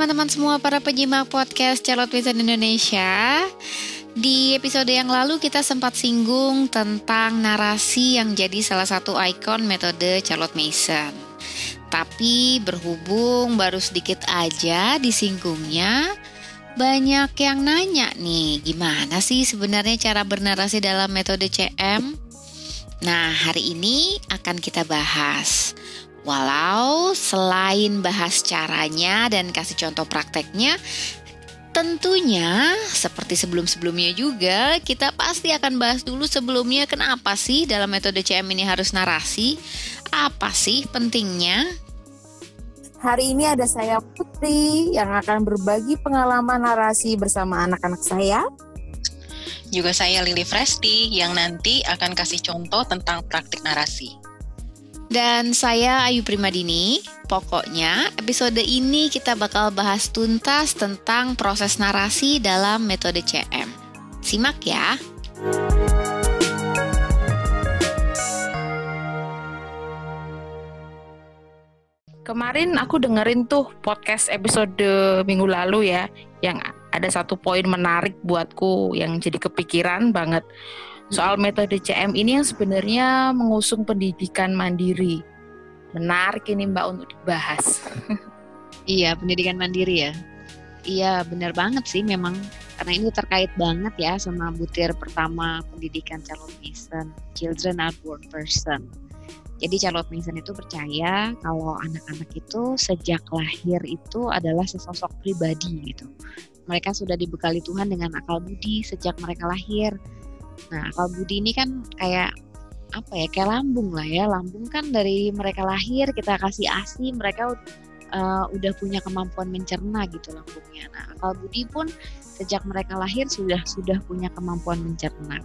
teman-teman semua para penyimak podcast Charlotte Mason Indonesia. Di episode yang lalu kita sempat singgung tentang narasi yang jadi salah satu ikon metode Charlotte Mason. Tapi berhubung baru sedikit aja disinggungnya, banyak yang nanya nih, gimana sih sebenarnya cara bernarasi dalam metode CM? Nah, hari ini akan kita bahas. Walau selain bahas caranya dan kasih contoh prakteknya, tentunya seperti sebelum-sebelumnya juga kita pasti akan bahas dulu sebelumnya kenapa sih dalam metode CM ini harus narasi? Apa sih pentingnya? Hari ini ada saya Putri yang akan berbagi pengalaman narasi bersama anak-anak saya. Juga saya Lili Fresti yang nanti akan kasih contoh tentang praktik narasi. Dan saya Ayu Primadini. Pokoknya episode ini kita bakal bahas tuntas tentang proses narasi dalam metode CM. Simak ya. Kemarin aku dengerin tuh podcast episode minggu lalu ya, yang ada satu poin menarik buatku yang jadi kepikiran banget soal metode CM ini yang sebenarnya mengusung pendidikan mandiri. Menarik ini Mbak untuk dibahas. iya, pendidikan mandiri ya. Iya, benar banget sih memang karena ini terkait banget ya sama butir pertama pendidikan Charlotte Mason, Children are born person. Jadi Charlotte Mason itu percaya kalau anak-anak itu sejak lahir itu adalah sesosok pribadi gitu. Mereka sudah dibekali Tuhan dengan akal budi sejak mereka lahir Nah, kalau budi ini kan kayak apa ya kayak lambung lah ya. Lambung kan dari mereka lahir kita kasih asi mereka uh, udah punya kemampuan mencerna gitu lambungnya. Nah akal budi pun sejak mereka lahir sudah sudah punya kemampuan mencerna.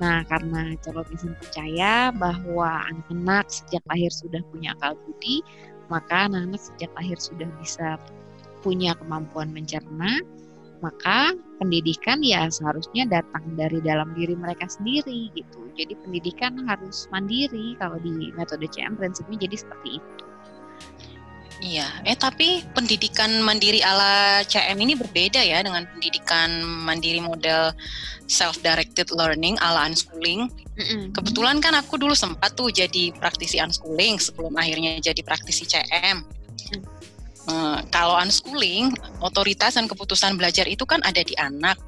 Nah karena Charlotte Mason percaya bahwa anak-anak sejak lahir sudah punya akal budi maka anak-anak sejak lahir sudah bisa punya kemampuan mencerna maka pendidikan ya seharusnya datang dari dalam diri mereka sendiri gitu. Jadi pendidikan harus mandiri kalau di metode CM prinsipnya jadi seperti itu. Iya, eh tapi pendidikan mandiri ala CM ini berbeda ya dengan pendidikan mandiri model self-directed learning ala unschooling. Mm-hmm. Kebetulan kan aku dulu sempat tuh jadi praktisi unschooling sebelum akhirnya jadi praktisi CM. Mm. Eh, kalau unschooling, otoritas dan keputusan belajar itu kan ada di anak.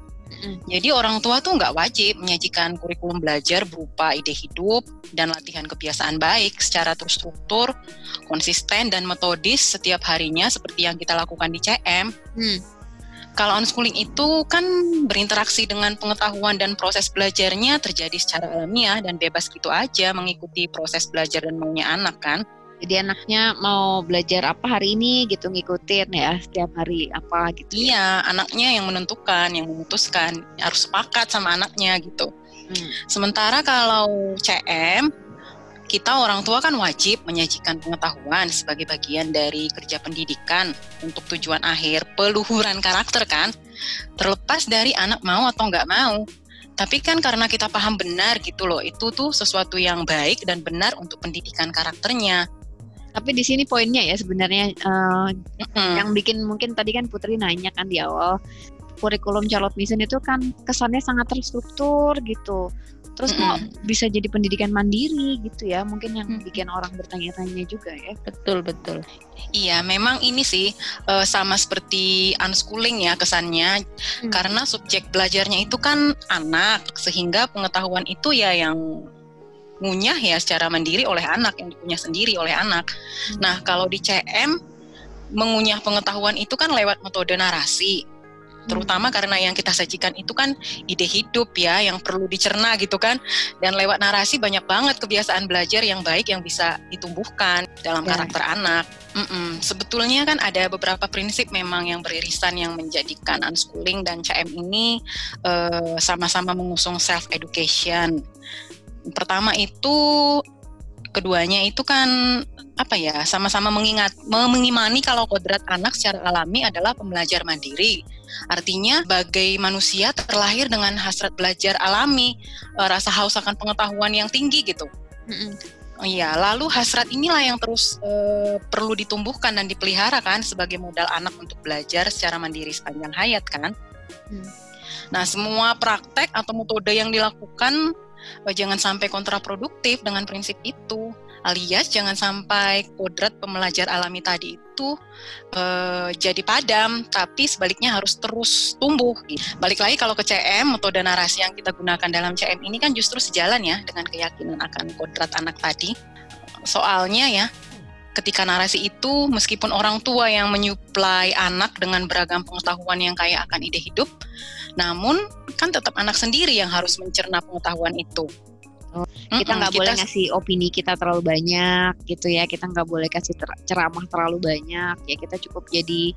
Jadi orang tua tuh nggak wajib menyajikan kurikulum belajar berupa ide hidup dan latihan kebiasaan baik secara terstruktur, konsisten dan metodis setiap harinya seperti yang kita lakukan di CM. Hmm. Kalau unschooling itu kan berinteraksi dengan pengetahuan dan proses belajarnya terjadi secara alamiah dan bebas gitu aja mengikuti proses belajar dan maunya anak kan. Jadi anaknya mau belajar apa hari ini gitu ngikutin ya setiap hari apa gitu. Ya. Iya, anaknya yang menentukan, yang memutuskan, harus sepakat sama anaknya gitu. Hmm. Sementara kalau CM kita orang tua kan wajib menyajikan pengetahuan sebagai bagian dari kerja pendidikan untuk tujuan akhir peluhuran karakter kan. Terlepas dari anak mau atau nggak mau. Tapi kan karena kita paham benar gitu loh, itu tuh sesuatu yang baik dan benar untuk pendidikan karakternya. Tapi di sini poinnya ya sebenarnya uh, mm-hmm. yang bikin mungkin tadi kan Putri nanya kan di awal kurikulum Charlotte Mason itu kan kesannya sangat terstruktur gitu. Terus mm -hmm. kok bisa jadi pendidikan mandiri gitu ya? Mungkin yang mm. bikin orang bertanya-tanya juga ya. Betul betul. Iya, memang ini sih uh, sama seperti unschooling ya kesannya, mm. karena subjek belajarnya itu kan anak, sehingga pengetahuan itu ya yang ngunyah ya secara mandiri oleh anak yang dikunyah sendiri oleh anak. Hmm. Nah kalau di CM mengunyah pengetahuan itu kan lewat metode narasi terutama hmm. karena yang kita sajikan itu kan ide hidup ya yang perlu dicerna gitu kan dan lewat narasi banyak banget kebiasaan belajar yang baik yang bisa ditumbuhkan dalam ya. karakter anak Mm-mm. sebetulnya kan ada beberapa prinsip memang yang beririsan yang menjadikan unschooling dan CM ini uh, sama-sama mengusung self education pertama itu keduanya itu kan apa ya sama-sama mengingat mengimani kalau kodrat anak secara alami adalah pembelajar mandiri artinya sebagai manusia terlahir dengan hasrat belajar alami eh, rasa haus akan pengetahuan yang tinggi gitu Iya, lalu hasrat inilah yang terus uh, perlu ditumbuhkan dan dipelihara kan sebagai modal anak untuk belajar secara mandiri sepanjang hayat kan. Hmm. Nah, semua praktek atau metode yang dilakukan jangan sampai kontraproduktif dengan prinsip itu alias jangan sampai kodrat pembelajar alami tadi itu uh, jadi padam, tapi sebaliknya harus terus tumbuh. Balik lagi kalau ke CM, metode narasi yang kita gunakan dalam CM ini kan justru sejalan ya dengan keyakinan akan kodrat anak tadi. Soalnya ya, ketika narasi itu meskipun orang tua yang menyuplai anak dengan beragam pengetahuan yang kaya akan ide hidup, namun kan tetap anak sendiri yang harus mencerna pengetahuan itu. Oh, kita nggak mm -mm, boleh ngasih opini kita terlalu banyak gitu ya. Kita nggak boleh kasih ter ceramah terlalu banyak ya. Kita cukup jadi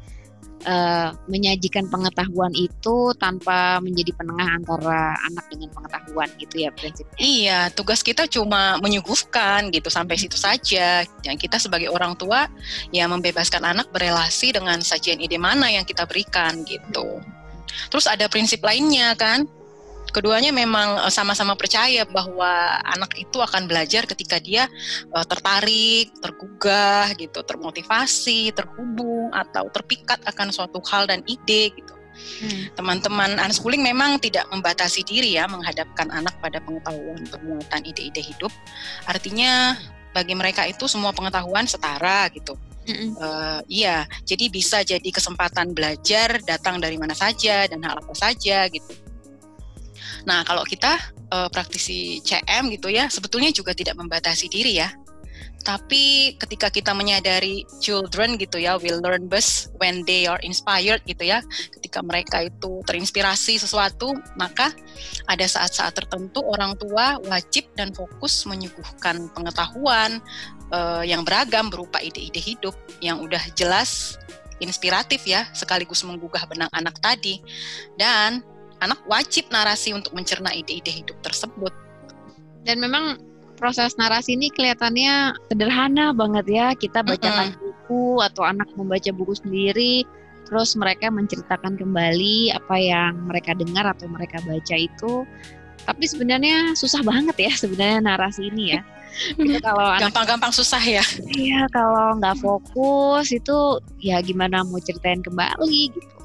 uh, menyajikan pengetahuan itu tanpa menjadi penengah antara anak dengan pengetahuan gitu ya prinsipnya. Iya, tugas kita cuma menyuguhkan gitu sampai situ saja. Yang kita sebagai orang tua ya membebaskan anak berelasi dengan sajian ide mana yang kita berikan gitu. Terus ada prinsip lainnya kan, keduanya memang eh, sama-sama percaya bahwa anak itu akan belajar ketika dia uh, tertarik, tergugah gitu, termotivasi, terhubung atau terpikat akan suatu hal dan ide gitu. Hmm. Teman-teman unschooling memang tidak membatasi diri ya menghadapkan anak pada pengetahuan pemuatan ide-ide hidup. Artinya bagi mereka itu semua pengetahuan setara gitu. Mm uh, iya, jadi bisa jadi kesempatan belajar datang dari mana saja dan hal apa saja gitu. Nah, kalau kita uh, praktisi CM gitu ya, sebetulnya juga tidak membatasi diri ya. Tapi ketika kita menyadari children gitu ya will learn best when they are inspired gitu ya. Ketika mereka itu terinspirasi sesuatu, maka ada saat-saat tertentu orang tua wajib dan fokus menyuguhkan pengetahuan uh, yang beragam berupa ide-ide hidup yang udah jelas inspiratif ya, sekaligus menggugah benang anak tadi. Dan anak wajib narasi untuk mencerna ide-ide hidup tersebut. Dan memang proses narasi ini kelihatannya sederhana banget ya. Kita bacakan mm -hmm. buku atau anak membaca buku sendiri, terus mereka menceritakan kembali apa yang mereka dengar atau mereka baca itu. Tapi sebenarnya susah banget ya sebenarnya narasi ini ya. itu kalau gampang-gampang susah ya. Iya, kalau nggak fokus itu ya gimana mau ceritain kembali gitu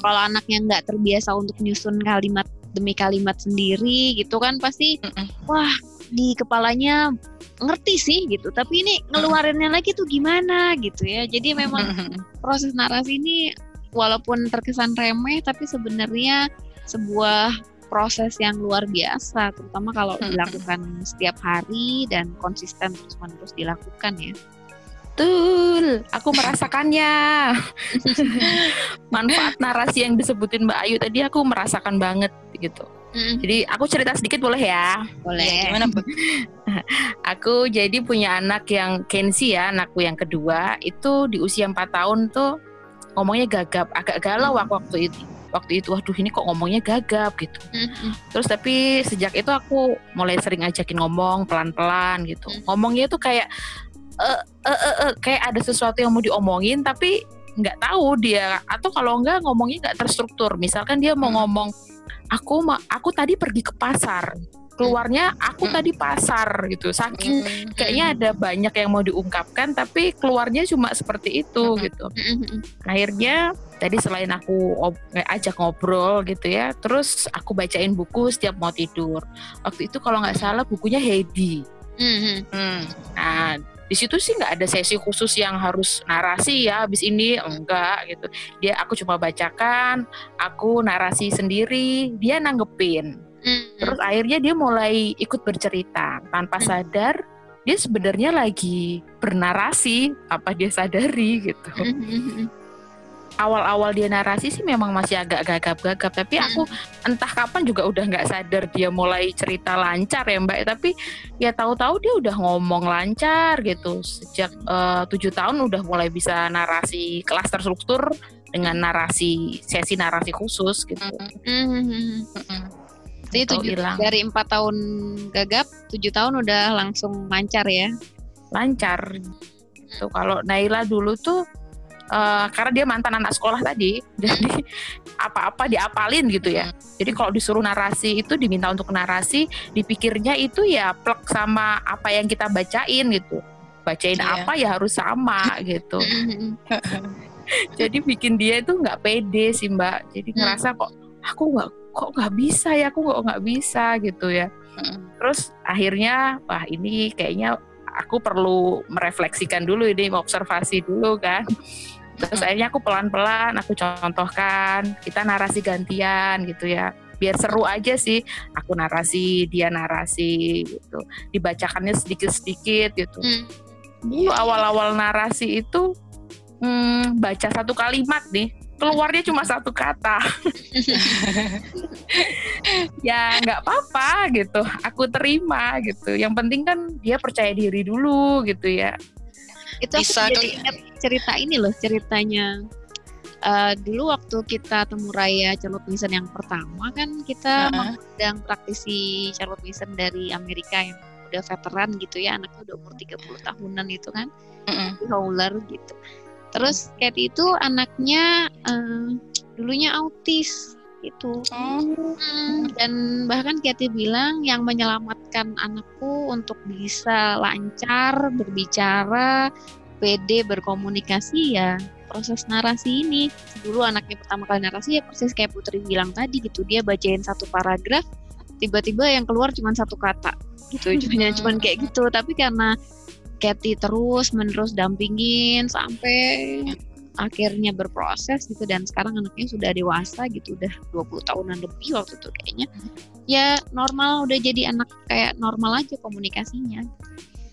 kalau anaknya nggak terbiasa untuk nyusun kalimat demi kalimat sendiri gitu kan pasti wah di kepalanya ngerti sih gitu. Tapi ini ngeluarinnya lagi tuh gimana gitu ya. Jadi memang proses narasi ini walaupun terkesan remeh tapi sebenarnya sebuah proses yang luar biasa terutama kalau dilakukan setiap hari dan konsisten terus menerus dilakukan ya Betul, aku merasakannya. Manfaat narasi yang disebutin Mbak Ayu tadi aku merasakan banget gitu. Mm. Jadi aku cerita sedikit boleh ya? Boleh. Ya, gimana aku jadi punya anak yang Kenzi ya, anakku yang kedua itu di usia 4 tahun tuh ngomongnya gagap, agak galau mm. waktu itu waktu itu waduh ini kok ngomongnya gagap gitu mm-hmm. terus tapi sejak itu aku mulai sering ajakin ngomong pelan-pelan gitu mm. ngomongnya itu kayak uh, uh, uh, uh, kayak ada sesuatu yang mau diomongin tapi nggak tahu dia atau kalau nggak ngomongnya nggak terstruktur misalkan dia mau hmm. ngomong aku ma aku tadi pergi ke pasar keluarnya aku hmm. tadi pasar gitu saking hmm. kayaknya ada banyak yang mau diungkapkan tapi keluarnya cuma seperti itu gitu akhirnya tadi selain aku ajak ngobrol gitu ya terus aku bacain buku setiap mau tidur waktu itu kalau nggak salah bukunya Heidi hmm. nah di situ sih nggak ada sesi khusus yang harus narasi ya habis ini enggak gitu dia aku cuma bacakan aku narasi sendiri dia nanggepin hmm. terus akhirnya dia mulai ikut bercerita tanpa hmm. sadar dia sebenarnya lagi bernarasi apa dia sadari gitu hmm. hmm, hmm awal-awal dia narasi sih memang masih agak gagap-gagap tapi aku hmm. entah kapan juga udah nggak sadar dia mulai cerita lancar ya mbak tapi ya tahu-tahu dia udah ngomong lancar gitu sejak eh, tujuh tahun udah mulai bisa narasi kelas terstruktur dengan narasi sesi narasi khusus gitu. Mm-hmm. Jadi tujuh, dari empat tahun gagap tujuh tahun udah langsung lancar ya? Lancar. Tuh kalau Naila dulu tuh uh, karena dia mantan anak sekolah tadi jadi apa-apa diapalin gitu ya. Jadi kalau disuruh narasi itu diminta untuk narasi, dipikirnya itu ya plek sama apa yang kita bacain gitu. Bacain Iya. apa ya harus sama gitu. Jadi bikin dia itu nggak pede sih Mbak. Jadi ngerasa kok aku nggak kok nggak bisa ya, aku kok nggak bisa gitu ya. Terus akhirnya wah ini kayaknya aku perlu merefleksikan dulu ini, observasi dulu kan. Terus akhirnya aku pelan-pelan aku contohkan, kita narasi gantian gitu ya. Biar seru aja sih, aku narasi, dia narasi gitu. Dibacakannya sedikit-sedikit gitu. Hmm. Dulu awal-awal narasi itu hmm, baca satu kalimat nih, keluarnya cuma satu kata. ya nggak apa-apa gitu, aku terima gitu. Yang penting kan dia percaya diri dulu gitu ya. Itu aku Bisa jadi keli- ingat cerita ini loh, ceritanya eh, dulu waktu kita temu raya Charlotte Mason yang pertama kan kita Heeh. mengundang praktisi Charlotte Mason dari Amerika yang udah veteran gitu ya, anaknya udah umur 30 tahunan itu kan, di Howler gitu. Terus Katie itu anaknya eh, dulunya autis gitu. Oh, Hmm, dan bahkan Katie bilang yang menyelamatkan anakku untuk bisa lancar berbicara, pede berkomunikasi ya proses narasi ini. Dulu anaknya pertama kali narasi ya persis kayak Putri bilang tadi gitu, dia bacain satu paragraf, tiba-tiba yang keluar cuma satu kata gitu, cuma cuman kayak gitu. Tapi karena Katie terus menerus dampingin sampai akhirnya berproses gitu. Dan sekarang anaknya sudah dewasa gitu udah 20 tahunan lebih waktu itu kayaknya. Ya normal udah jadi anak kayak normal aja komunikasinya.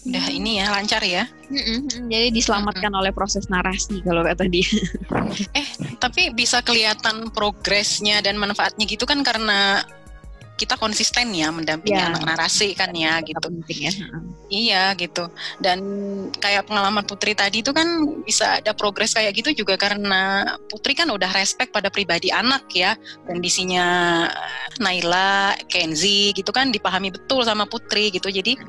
Udah ini ya lancar ya. Mm-mm, jadi diselamatkan oleh proses narasi kalau kata dia. Tapi bisa kelihatan progresnya dan manfaatnya gitu kan karena kita konsisten ya mendampingi Ya. anak narasi kan ya gitu. penting ya Iya gitu. Dan kayak pengalaman Putri tadi itu kan bisa ada progres kayak gitu juga karena Putri kan udah respect pada pribadi anak ya. Kondisinya Naila, Kenzi gitu kan dipahami betul sama Putri gitu. Jadi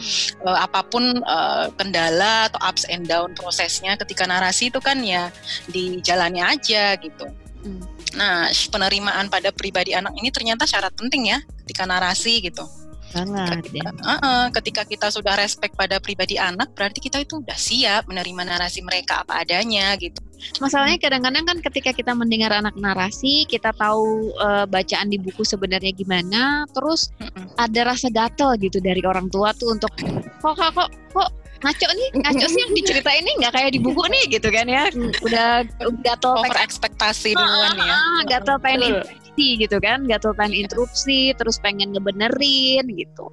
eh, apa pun eh, kendala atau ups and down prosesnya ketika narasi itu kan ya dijalani aja gitu. Hmm. Nah, penerimaan pada pribadi anak ini ternyata syarat penting ya ketika narasi gitu. banget ya Heeh, ketika kita sudah respect pada pribadi anak, berarti kita itu udah siap menerima narasi mereka apa adanya gitu. masalahnya kadang-kadang kan ketika kita mendengar anak narasi kita tahu eh, bacaan di buku sebenarnya gimana terus Mm-mm. ada rasa gatel gitu dari orang tua tuh untuk kok kok kok, kok ngaco nih ngaco sih yang diceritain nih nggak kayak di buku nih gitu kan ya. Udah gatel Over ekspektasi duluan ya. gatel pengen interupsi gitu kan. Gatel pengen interupsi terus pengen ngebenerin gitu.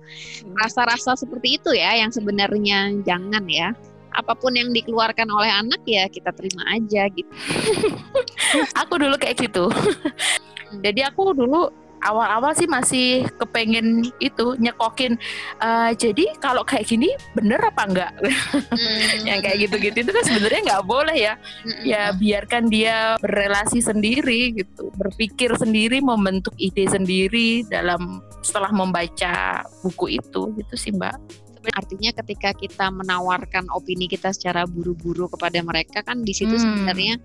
Rasa-rasa seperti itu ya yang sebenarnya jangan ya. Apa pun yang dikeluarkan oleh anak ya kita terima aja gitu. Aku dulu kayak gitu. Jadi aku dulu awal-awal sih masih kepengen itu nyekokin. eh, jadi kalau kayak gini bener apa enggak? Yang kayak gitu-gitu itu kan sebenarnya nggak boleh ya. Ya biarkan dia berrelasi sendiri gitu, berpikir sendiri, membentuk ide sendiri dalam setelah membaca buku itu gitu sih Mbak. artinya ketika kita menawarkan opini kita secara buru-buru kepada mereka kan di situ Hmm. sebenarnya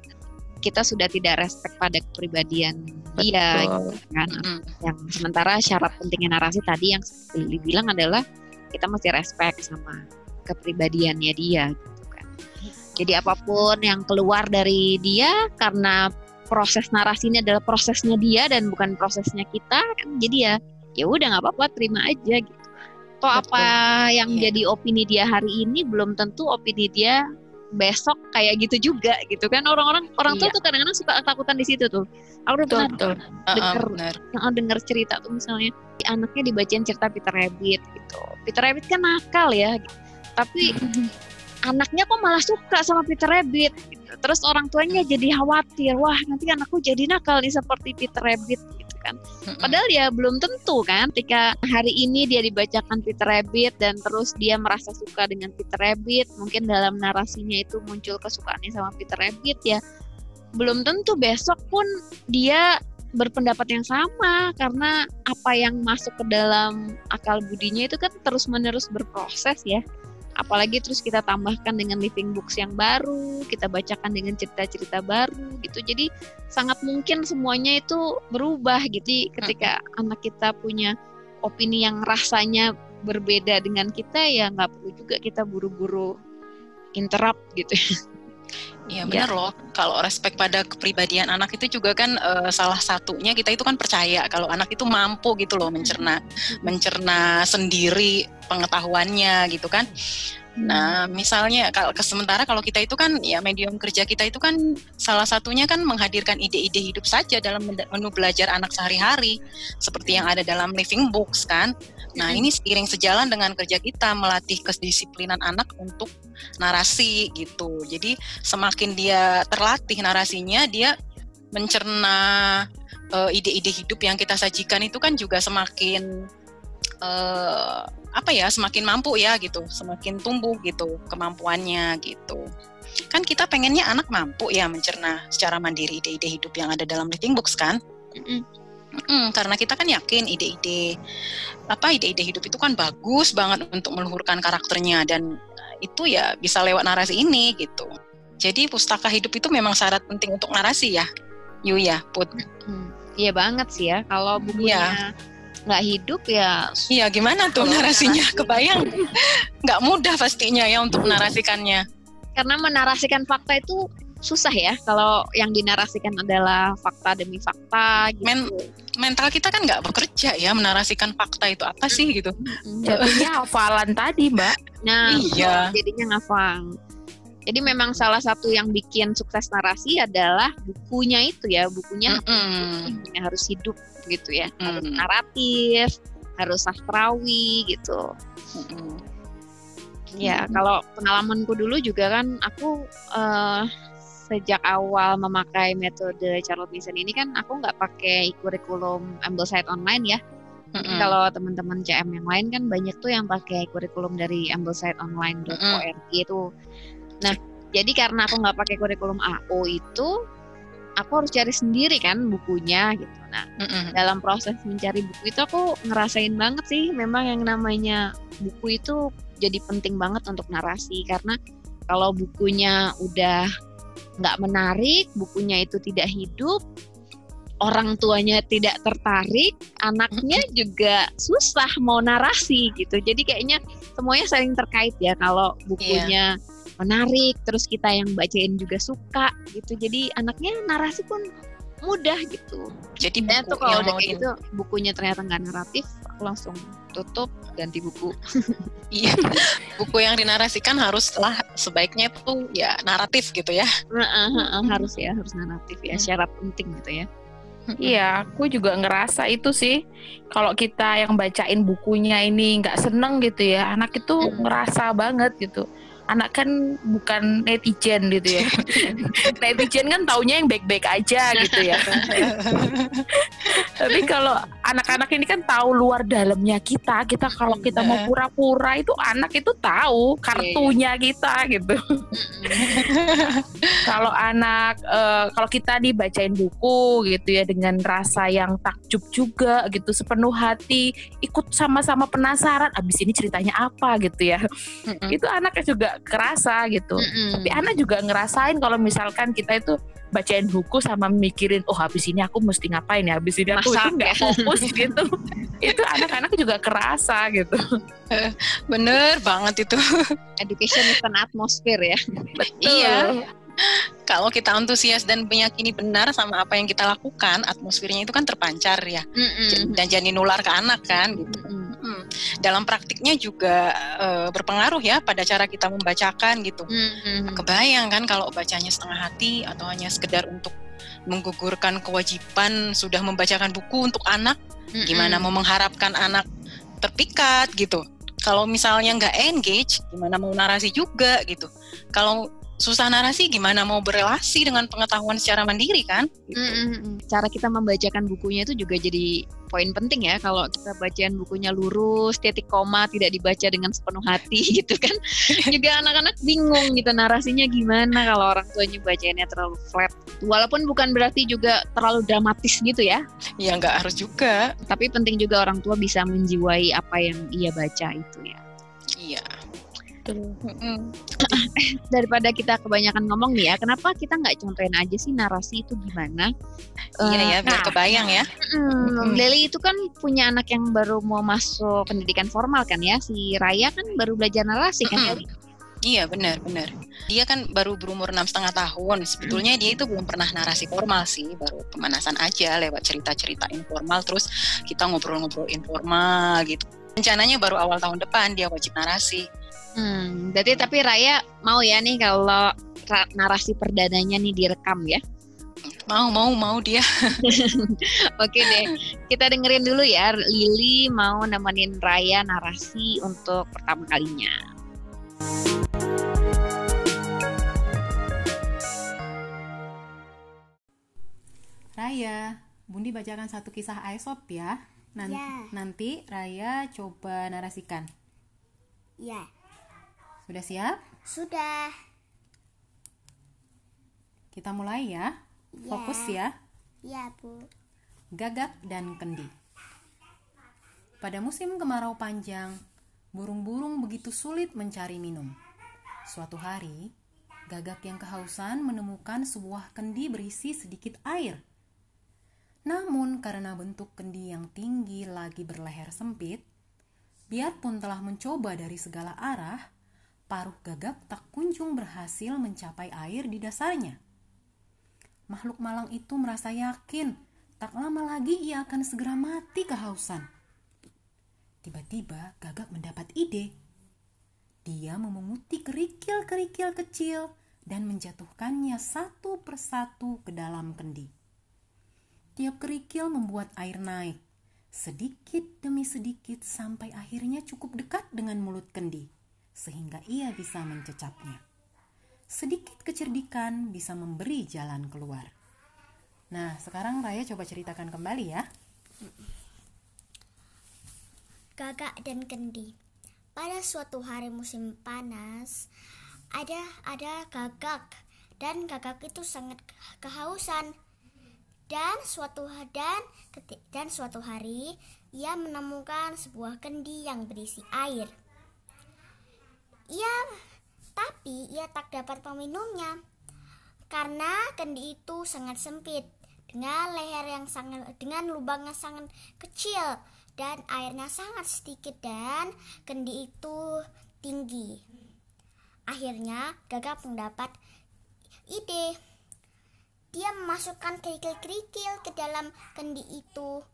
kita sudah tidak respect pada kepribadian dia gitu kan Mm-mm. yang sementara syarat pentingnya narasi tadi yang Lili bilang adalah kita mesti respect sama kepribadiannya dia gitu kan jadi apa pun yang keluar dari dia karena proses narasi ini adalah prosesnya dia dan bukan prosesnya kita kan jadi ya ya udah nggak apa-apa terima aja gitu toh Betul. apa yang Iya. jadi opini dia hari ini belum tentu opini dia besok kayak gitu juga gitu kan orang-orang orang tua Iya. tuh kadang-kadang suka ketakutan di situ tuh aku udah pernah betul. Denger cerita tuh misalnya anaknya dibacain cerita Peter Rabbit gitu. Peter Rabbit kan nakal ya, gitu. tapi anaknya kok malah suka sama Peter Rabbit. Gitu. Terus orang tuanya jadi khawatir, wah nanti anakku jadi nakal nih seperti Peter Rabbit gitu kan. Padahal ya belum tentu kan. Ketika hari ini dia dibacakan Peter Rabbit dan terus dia merasa suka dengan Peter Rabbit, mungkin dalam narasinya itu muncul kesukaannya sama Peter Rabbit ya. Belum tentu besok pun dia berpendapat yang sama karena apa yang masuk ke dalam akal budinya itu kan terus-menerus berproses ya. Apalagi terus kita tambahkan dengan living books yang baru, kita bacakan dengan cerita-cerita baru gitu. Jadi sangat mungkin semuanya itu berubah gitu ketika hmm. anak kita punya opini yang rasanya berbeda dengan kita ya nggak perlu juga kita buru-buru interrupt gitu. Iya benar ya. loh. Kalau respect pada kepribadian anak itu juga kan uh, salah satunya kita itu kan percaya kalau anak itu mampu gitu loh mencerna mencerna sendiri pengetahuannya gitu kan. Nah, misalnya kalau sementara kalau kita itu kan ya medium kerja kita itu kan salah satunya kan menghadirkan ide-ide hidup saja dalam menu belajar anak sehari-hari seperti yang ada dalam living books kan. Nah, ini seiring sejalan dengan kerja kita melatih kedisiplinan anak untuk narasi gitu. Jadi semakin dia terlatih narasinya, dia mencerna uh, ide-ide hidup yang kita sajikan itu kan juga semakin uh, apa ya semakin mampu ya gitu. Semakin tumbuh gitu kemampuannya gitu. Kan kita pengennya anak mampu ya mencerna secara mandiri ide-ide hidup yang ada dalam living books kan? Mm Mm, karena kita kan yakin ide-ide apa ide-ide hidup itu kan bagus banget untuk meluhurkan karakternya dan itu ya bisa lewat narasi ini gitu. Jadi pustaka hidup itu memang syarat penting untuk narasi ya, Yu ya, Put. Iya banget sih ya. Kalau bukunya ya nggak hidup ya iya gimana tuh narasinya narasi. kebayang nggak mudah pastinya ya untuk menarasikannya karena menarasikan fakta itu susah ya kalau yang dinarasikan adalah fakta demi fakta gitu. Men mental kita kan nggak bekerja ya menarasikan fakta itu apa sih gitu jadinya hafalan tadi mbak nah iya jadinya ngafal jadi memang salah satu yang bikin sukses narasi adalah bukunya itu ya bukunya mm -hmm. harus hidup gitu ya mm. harus naratif harus sastrawi gitu mm -hmm. ya mm. kalau pengalamanku dulu juga kan aku uh, sejak awal memakai metode Charlotte Mason ini kan aku nggak pakai kurikulum Ambleside online ya Mm-hmm. Kalau teman-teman CM yang lain kan banyak tuh yang pakai kurikulum dari amblesideonline.org mm-hmm. itu. Nah, jadi karena aku nggak pakai kurikulum AO itu, aku harus cari sendiri kan bukunya gitu. Nah, mm-hmm. dalam proses mencari buku itu aku ngerasain banget sih memang yang namanya buku itu jadi penting banget untuk narasi karena kalau bukunya udah nggak menarik, bukunya itu tidak hidup, orang tuanya tidak tertarik, anaknya juga susah mau narasi gitu. Jadi kayaknya semuanya saling terkait ya kalau bukunya yeah menarik terus kita yang bacain juga suka gitu. Jadi anaknya narasi pun mudah gitu. Jadi buku tuh kalau udah kayak gitu bukunya ternyata nggak naratif aku langsung tutup ganti buku iya buku yang dinarasikan haruslah sebaiknya tuh ya naratif gitu ya harus ya harus naratif ya hmm. syarat penting gitu ya Iya, aku juga ngerasa itu sih. Kalau kita yang bacain bukunya ini nggak seneng gitu ya, anak itu hmm. ngerasa banget gitu anak kan bukan netizen gitu ya. netizen kan taunya yang baik-baik aja gitu ya. Tapi kalau anak-anak ini kan tahu luar dalamnya kita. Kita kalau kita mau iya. pura-pura itu anak itu tahu kartunya iya, kita gitu. kalau anak uh, kalau kita dibacain buku gitu ya dengan rasa yang takjub juga gitu sepenuh hati ikut sama-sama penasaran abis ini ceritanya apa gitu ya. Itu anaknya juga kerasa gitu. Tapi anak juga ngerasain kalau misalkan kita itu bacain buku sama mikirin oh habis ini aku mesti ngapain ya? Habis ini aku Masak, nggak ya. fokus gitu. Itu anak-anak juga kerasa gitu. Bener banget itu. Education is an atmosphere ya. Betul. iya kalau kita antusias dan meyakini benar sama apa yang kita lakukan, atmosfernya itu kan terpancar ya, mm -mm. dan jadi nular ke anak kan gitu. Mm -mm dalam praktiknya juga uh, berpengaruh ya pada cara kita membacakan gitu. Mm-hmm. Kebayang kan kalau bacanya setengah hati atau hanya sekedar untuk menggugurkan kewajiban sudah membacakan buku untuk anak, mm-hmm. gimana mau mengharapkan anak terpikat gitu. Kalau misalnya nggak engage, gimana mau narasi juga gitu. Kalau susah narasi gimana mau berelasi dengan pengetahuan secara mandiri kan? Gitu. mm-hmm. cara kita membacakan bukunya itu juga jadi poin penting ya. Kalau kita bacaan bukunya lurus titik koma tidak dibaca dengan sepenuh hati gitu kan. Juga anak-anak bingung gitu narasinya gimana kalau orang tuanya bacanya terlalu flat. Walaupun bukan berarti juga terlalu dramatis gitu ya. Ya nggak harus juga. Tapi penting juga orang tua bisa menjiwai apa yang ia baca itu ya. Iya betul. Daripada kita kebanyakan ngomong nih ya, kenapa kita nggak contohin aja sih narasi itu gimana? Iya Eh, ya, biar nah, kebayang ya. Hmm, Leli itu kan punya anak yang baru mau masuk pendidikan formal kan ya. Si Raya kan baru belajar narasi kan. Leli? Iya benar benar. Dia kan baru berumur enam setengah tahun. Sebetulnya dia itu belum pernah narasi formal sih, baru pemanasan aja lewat cerita-cerita informal. Terus kita ngobrol-ngobrol informal gitu. Rencananya baru awal tahun depan dia wajib narasi. Hmm, berarti tapi Raya mau ya nih kalau ra- narasi perdananya nih direkam ya. Mau mau mau dia. Oke deh, kita dengerin dulu ya. Lili mau nemenin Raya narasi untuk pertama kalinya. Raya, Bundi bacakan satu kisah Aesop ya. Nan- Ya. Nanti Raya coba narasikan. Ya, Sudah siap? sudah. Kita mulai ya. Ya. Fokus ya. Ya, Bu. Gagak dan kendi. Pada musim kemarau panjang, burung-burung begitu sulit mencari minum. Suatu hari, gagak yang kehausan menemukan sebuah kendi berisi sedikit air. Namun karena bentuk kendi yang tinggi lagi berleher sempit, biarpun telah mencoba dari segala arah, paruh gagak tak kunjung berhasil mencapai air di dasarnya. Makhluk malang itu merasa yakin tak lama lagi ia akan segera mati kehausan. Tiba-tiba gagak mendapat ide. Dia memunguti kerikil-kerikil kecil dan menjatuhkannya satu persatu ke dalam kendi. Tiap kerikil membuat air naik, sedikit demi sedikit sampai akhirnya cukup dekat dengan mulut kendi, sehingga ia bisa mencecapnya. Sedikit kecerdikan bisa memberi jalan keluar. Nah, sekarang Raya coba ceritakan kembali ya. Gagak dan kendi. Pada suatu hari musim panas, ada ada gagak dan gagak itu sangat kehausan. Dan suatu dan dan suatu hari ia menemukan sebuah kendi yang berisi air. Ia tapi ia tak dapat meminumnya karena kendi itu sangat sempit dengan leher yang sangat dengan lubang yang sangat kecil dan airnya sangat sedikit dan kendi itu tinggi. Akhirnya gagak mendapat ide. Dia memasukkan kerikil-kerikil ke dalam kendi itu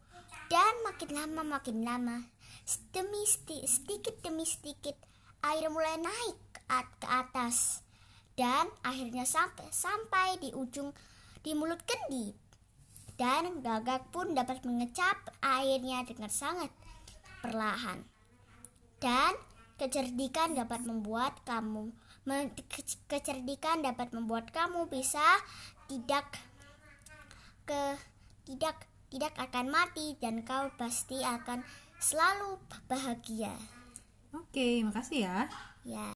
dan makin lama makin lama demi sedi- sedikit demi sedikit air mulai naik ke at- ke atas dan akhirnya sampai sampai di ujung di mulut kendi. Dan gagak pun dapat mengecap airnya dengan sangat perlahan. Dan kecerdikan dapat membuat kamu kecerdikan dapat membuat kamu bisa tidak ke tidak tidak akan mati dan kau pasti akan selalu bahagia Oke, makasih ya. ya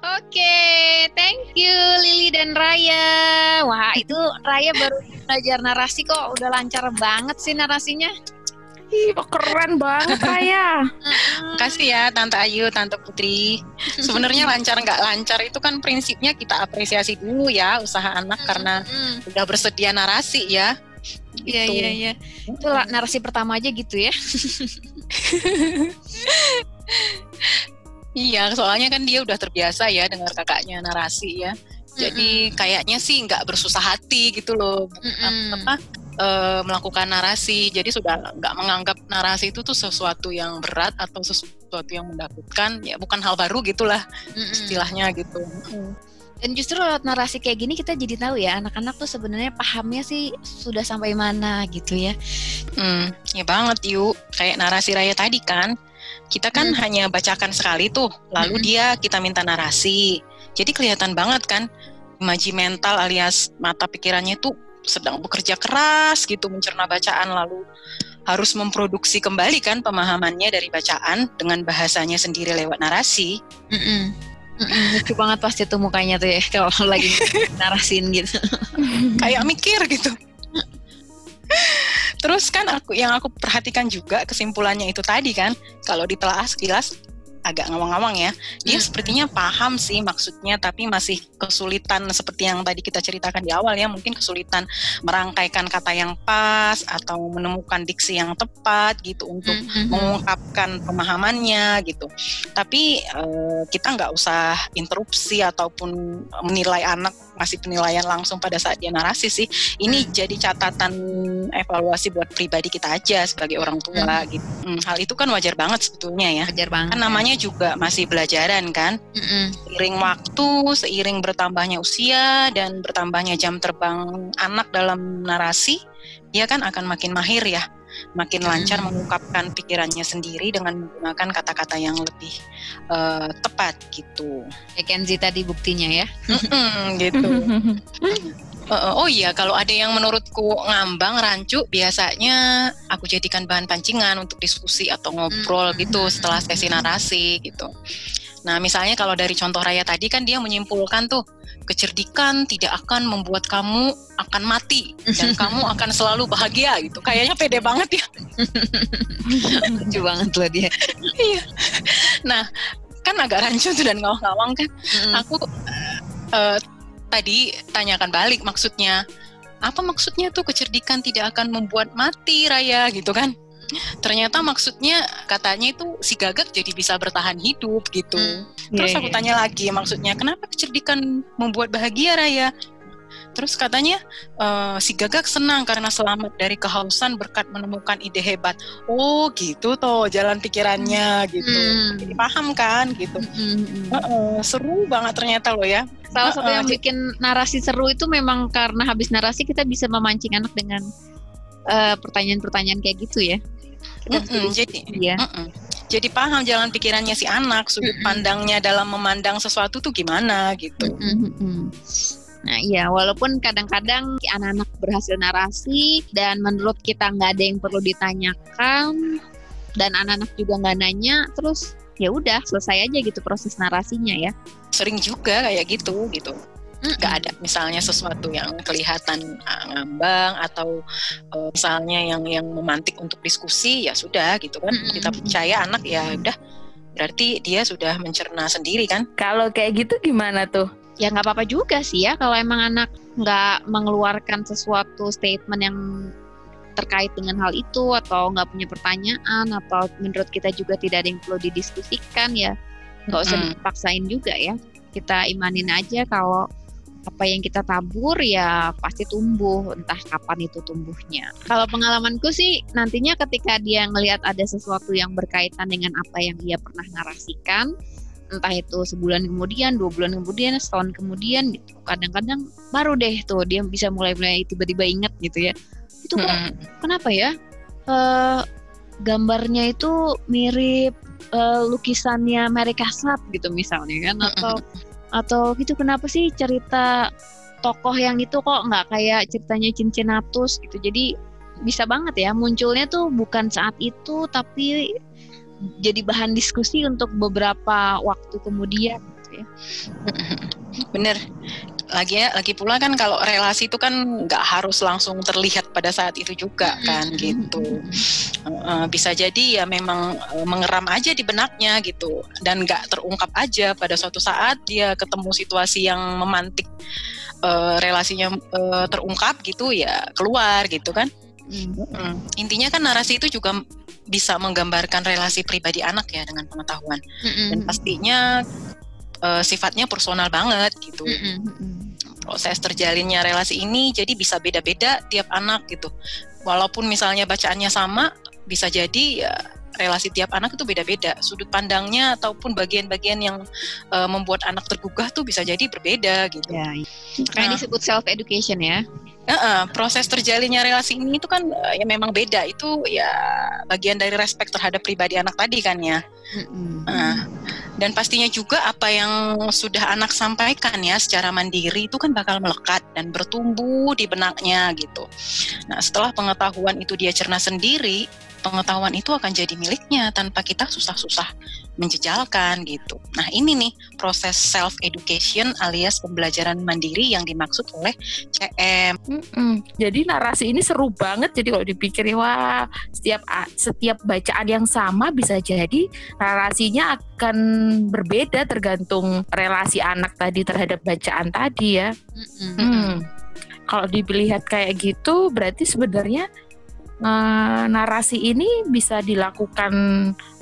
Oke, thank you Lili dan Raya. Wah, itu Raya baru belajar narasi kok udah lancar banget sih narasinya. Ih, keren banget Raya. Makasih ya Tante Ayu, Tante Putri. Sebenarnya lancar nggak lancar itu kan prinsipnya kita apresiasi dulu ya usaha anak karena udah bersedia narasi ya. Iya, Gitu. iya, iya. Itu narasi pertama aja gitu ya. Iya, soalnya kan dia udah terbiasa ya dengar kakaknya narasi ya. Jadi kayaknya sih nggak bersusah hati gitu loh Mm-mm. apa eh, melakukan narasi. Jadi sudah nggak menganggap narasi itu tuh sesuatu yang berat atau sesuatu yang menakutkan. Ya bukan hal baru gitulah Mm-mm. istilahnya gitu. Dan justru lewat narasi kayak gini kita jadi tahu ya anak-anak tuh sebenarnya pahamnya sih sudah sampai mana gitu ya. Hmm, ya banget yuk. Kayak narasi raya tadi kan. Kita kan hanya bacakan sekali tuh, lalu Mm-mm. dia kita minta narasi. Jadi kelihatan banget kan imaji mental alias mata pikirannya tuh sedang bekerja keras gitu mencerna bacaan lalu harus memproduksi kembali kan pemahamannya dari bacaan dengan bahasanya sendiri lewat narasi. Mm-mm. Mm-mm, lucu banget pasti tuh mukanya tuh ya kalau lagi narasin gitu. Kayak mikir gitu. Terus kan aku yang aku perhatikan juga kesimpulannya itu tadi kan, kalau ditelaah sekilas agak ngawang-ngawang ya. Dia Hmm. sepertinya paham sih maksudnya, tapi masih kesulitan seperti yang tadi kita ceritakan di awal ya, mungkin kesulitan merangkaikan kata yang pas atau menemukan diksi yang tepat gitu untuk Mhm. mengungkapkan pemahamannya gitu. Tapi eh, kita nggak usah interupsi ataupun menilai anak masih penilaian langsung pada saat dia narasi sih. Ini jadi catatan evaluasi buat pribadi kita aja sebagai orang tua gitu. Hmm, hal itu kan wajar banget sebetulnya ya. Wajar banget. Kan namanya juga masih belajaran kan. Mm-mm. Seiring waktu, seiring bertambahnya usia dan bertambahnya jam terbang anak dalam narasi, dia kan akan makin mahir ya, makin lancar mengungkapkan pikirannya sendiri dengan menggunakan kata-kata yang lebih eh, tepat gitu. Kenzi tadi buktinya ya. Gitu. Eh, oh iya, kalau ada yang menurutku ngambang, rancu, biasanya aku jadikan bahan pancingan untuk diskusi atau ngobrol Hmm. gitu setelah sesi narasi gitu. Nah, misalnya kalau dari contoh Raya tadi kan dia menyimpulkan tuh kecerdikan tidak akan membuat kamu akan mati dan kamu akan selalu bahagia gitu. Kayaknya pede banget ya. Lucu banget loh dia. Nah, kan agak rancu tuh dan ngawang-ngawang kan. Mm-mm. aku eh, tadi tanyakan balik maksudnya. Apa maksudnya tuh kecerdikan tidak akan membuat mati Raya gitu kan? Ternyata maksudnya katanya itu si gagak jadi bisa bertahan hidup gitu. Terus Iya, aku iya. tanya lagi maksudnya kenapa kecerdikan membuat bahagia Raya terus katanya eh, si gagak senang karena selamat dari kehausan berkat menemukan ide hebat oh gitu toh jalan pikirannya gitu Hmm. jadi paham kan gitu Mm-mm. Heeh, seru banget ternyata lo ya. Salah satu yang bikin narasi seru itu memang karena habis narasi kita bisa memancing anak dengan eh, pertanyaan-pertanyaan kayak gitu ya. Kita bisa Mm-mm, jadi Iya. mm-mm. jadi paham jalan pikirannya si anak, sudut pandangnya dalam memandang sesuatu tuh gimana gitu. Mm-mm. Nah iya, walaupun kadang-kadang anak-anak berhasil narasi dan menurut kita nggak ada yang perlu ditanyakan dan anak-anak juga nggak nanya, terus ya udah selesai aja gitu proses narasinya ya. Sering juga kayak gitu gitu. Mm-mm. Gak ada misalnya sesuatu yang kelihatan ah, ngambang atau eh, misalnya yang yang memantik untuk diskusi ya sudah gitu kan. Mm-mm. Kita percaya anak ya udah berarti dia sudah mencerna sendiri kan. Kalau kayak gitu gimana tuh? Ya nggak apa-apa juga sih ya kalau emang anak nggak mengeluarkan sesuatu statement yang terkait dengan hal itu atau nggak punya pertanyaan atau menurut kita juga tidak ada yang perlu didiskusikan ya nggak usah dipaksain juga ya. Kita imanin aja kalau apa yang kita tabur ya pasti tumbuh entah kapan itu tumbuhnya. Kalau pengalamanku sih nantinya ketika dia ngelihat ada sesuatu yang berkaitan dengan apa yang dia pernah narasikan entah itu sebulan kemudian, dua bulan kemudian, setahun kemudian gitu. Kadang-kadang baru deh tuh dia bisa mulai-mulai tiba-tiba inget gitu ya. Itu kok Mm-mm. kenapa ya? Eh gambarnya itu mirip eh, lukisannya Mary Cassatt gitu misalnya kan atau atau gitu kenapa sih cerita tokoh yang itu kok nggak kayak ceritanya Cincinnatus gitu. Jadi bisa banget ya munculnya tuh bukan saat itu tapi jadi bahan diskusi untuk beberapa waktu kemudian gitu ya. Bener. Lagi ya, lagi pula kan kalau relasi itu kan nggak harus langsung terlihat pada saat itu juga kan gitu. Bisa jadi ya memang eh, mengeram aja di benaknya gitu dan nggak terungkap aja pada suatu saat dia ketemu situasi yang memantik eh, relasinya eh, terungkap gitu ya keluar gitu kan. Mm. Intinya kan narasi itu juga bisa menggambarkan relasi pribadi anak ya dengan pengetahuan dan pastinya eh, sifatnya personal banget gitu proses terjalinnya relasi ini jadi bisa beda-beda tiap anak gitu. Walaupun misalnya bacaannya sama, bisa jadi ya relasi tiap anak itu beda-beda. Sudut pandangnya ataupun bagian-bagian yang eh, membuat anak tergugah tuh bisa jadi berbeda gitu. Ya, makanya Nah. disebut self education ya. Heeh, proses terjalinnya relasi ini itu kan eh, ya memang beda. Itu ya bagian dari respect terhadap pribadi anak tadi kan ya. Nah, dan pastinya juga apa yang sudah anak sampaikan ya secara mandiri itu kan bakal melekat dan bertumbuh di benaknya gitu. Nah, setelah pengetahuan itu dia cerna sendiri, pengetahuan itu akan jadi miliknya tanpa kita susah-susah menjejalkan gitu. Nah ini nih proses self education alias pembelajaran mandiri yang dimaksud oleh CM. Mm-mm. Jadi narasi ini seru banget. Jadi kalau dipikir wah setiap setiap bacaan yang sama bisa jadi narasinya akan berbeda tergantung relasi anak tadi terhadap bacaan tadi ya. Mm-mm. Hmm. Kalau dilihat kayak gitu berarti sebenarnya uh, narasi ini bisa dilakukan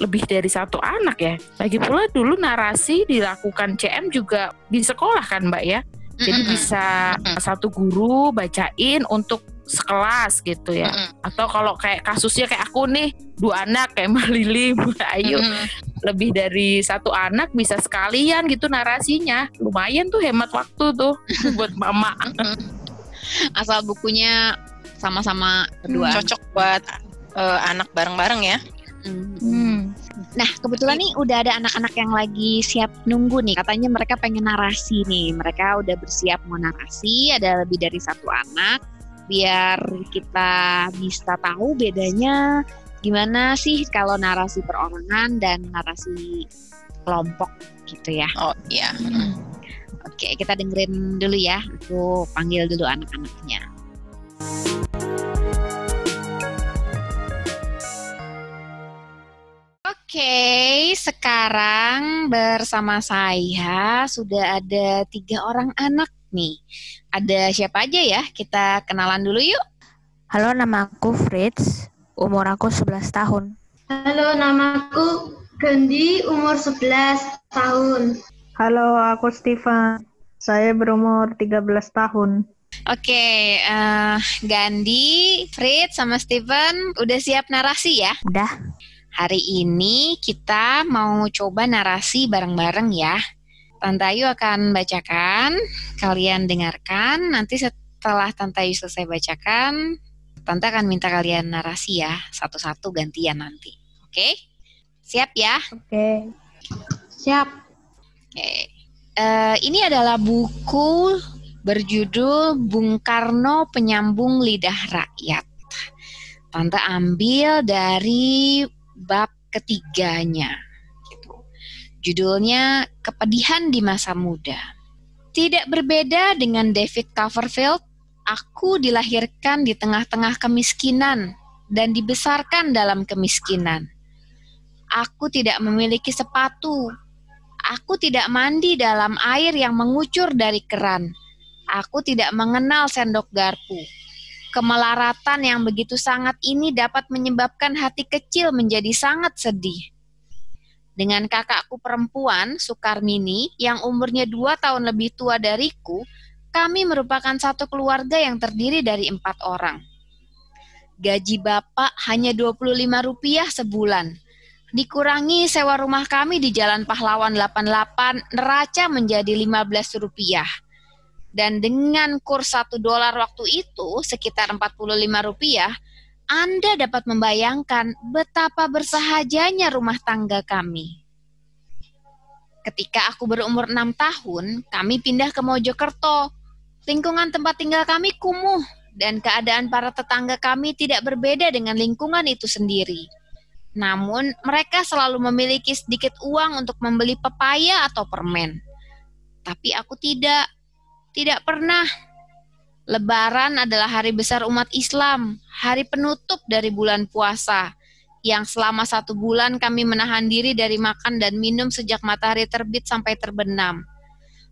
lebih dari satu anak ya. Lagi pula dulu narasi dilakukan CM juga di sekolah kan Mbak ya. Jadi bisa satu guru bacain untuk sekelas gitu ya. Atau kalau kayak kasusnya kayak aku nih, dua anak kayak Mbak Lili, Mbak Ayu. Lebih dari satu anak bisa sekalian gitu narasinya. Lumayan tuh hemat waktu tuh buat mama. Asal bukunya sama-sama berdua. Hmm, cocok buat uh, anak bareng-bareng ya. Hmm. hmm. Nah, kebetulan nih udah ada anak-anak yang lagi siap nunggu nih. Katanya mereka pengen narasi nih. Mereka udah bersiap mau narasi, ada lebih dari satu anak. Biar kita bisa tahu bedanya gimana sih kalau narasi perorangan dan narasi kelompok gitu ya. Oh iya. Hmm. Oke, kita dengerin dulu ya. Aku panggil dulu anak-anaknya. Oke, sekarang bersama saya sudah ada tiga orang anak nih. Ada siapa aja ya? Kita kenalan dulu yuk. Halo, nama aku Fritz. Umur aku 11 tahun. Halo, nama aku Gendi, umur 11 tahun. Halo, aku Steven. Saya berumur 13 tahun. Oke, okay, uh, eh, Gandhi, Fritz, sama Steven udah siap narasi ya? Udah. Hari ini kita mau coba narasi bareng-bareng ya. Tante Ayu akan bacakan, kalian dengarkan. Nanti setelah Tante Ayu selesai bacakan, Tante akan minta kalian narasi ya, satu-satu gantian nanti. Oke? Okay? Siap ya? Oke. Okay. Siap. Oke. Okay. Uh, eh, ini adalah buku berjudul Bung Karno Penyambung Lidah Rakyat. Tante ambil dari bab ketiganya. Judulnya Kepedihan di Masa Muda. Tidak berbeda dengan David Copperfield, aku dilahirkan di tengah-tengah kemiskinan dan dibesarkan dalam kemiskinan. Aku tidak memiliki sepatu. Aku tidak mandi dalam air yang mengucur dari keran. Aku tidak mengenal sendok garpu Kemelaratan yang begitu sangat ini dapat menyebabkan hati kecil menjadi sangat sedih. Dengan kakakku perempuan, Sukarmini, yang umurnya dua tahun lebih tua dariku, kami merupakan satu keluarga yang terdiri dari empat orang. Gaji bapak hanya 25 rupiah sebulan. Dikurangi sewa rumah kami di Jalan Pahlawan 88, neraca menjadi 15 rupiah dan dengan kurs satu dolar waktu itu sekitar 45 rupiah, Anda dapat membayangkan betapa bersahajanya rumah tangga kami. Ketika aku berumur enam tahun, kami pindah ke Mojokerto. Lingkungan tempat tinggal kami kumuh dan keadaan para tetangga kami tidak berbeda dengan lingkungan itu sendiri. Namun, mereka selalu memiliki sedikit uang untuk membeli pepaya atau permen. Tapi aku tidak tidak pernah. Lebaran adalah hari besar umat Islam, hari penutup dari bulan puasa, yang selama satu bulan kami menahan diri dari makan dan minum sejak matahari terbit sampai terbenam.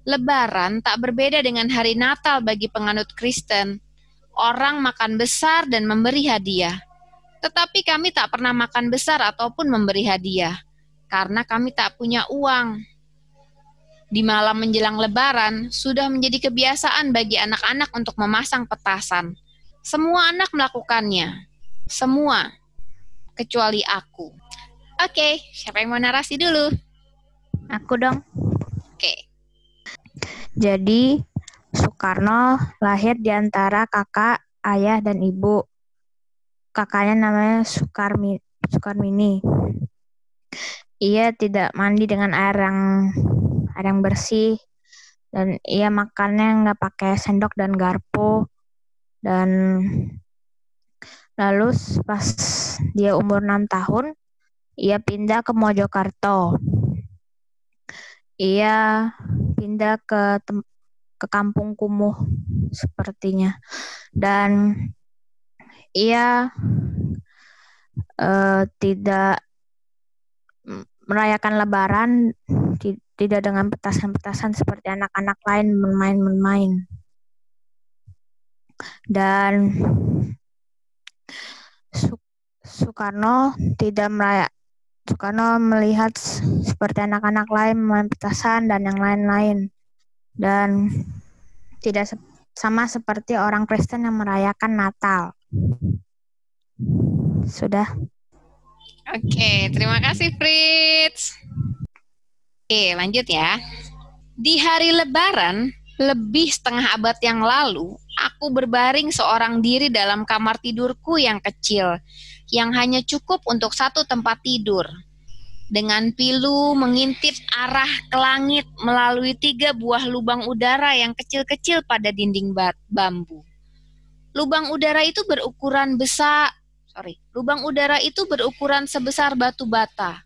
Lebaran tak berbeda dengan hari Natal bagi penganut Kristen. Orang makan besar dan memberi hadiah. Tetapi kami tak pernah makan besar ataupun memberi hadiah, karena kami tak punya uang di malam menjelang lebaran sudah menjadi kebiasaan bagi anak-anak untuk memasang petasan. Semua anak melakukannya. Semua. Kecuali aku. Oke, siapa yang mau narasi dulu? Aku dong. Oke. Jadi, Soekarno lahir di antara kakak, ayah, dan ibu. Kakaknya namanya Sukarmi, Sukarmini. Ia tidak mandi dengan air yang air yang bersih. Dan ia makannya nggak pakai sendok dan garpu. Dan lalu pas dia umur enam tahun ia pindah ke Mojokerto. Ia pindah ke ke kampung kumuh sepertinya. Dan ia uh, tidak merayakan lebaran tidak dengan petasan-petasan seperti anak-anak lain bermain-main dan Soekarno tidak merayak Soekarno melihat seperti anak-anak lain main petasan dan yang lain-lain dan tidak se sama seperti orang Kristen yang merayakan Natal. Sudah. Oke, terima kasih Fritz. Oke, lanjut ya. Di hari Lebaran, lebih setengah abad yang lalu, aku berbaring seorang diri dalam kamar tidurku yang kecil, yang hanya cukup untuk satu tempat tidur. Dengan pilu mengintip arah ke langit melalui tiga buah lubang udara yang kecil-kecil pada dinding bambu. Lubang udara itu berukuran besar, sorry, lubang udara itu berukuran sebesar batu bata.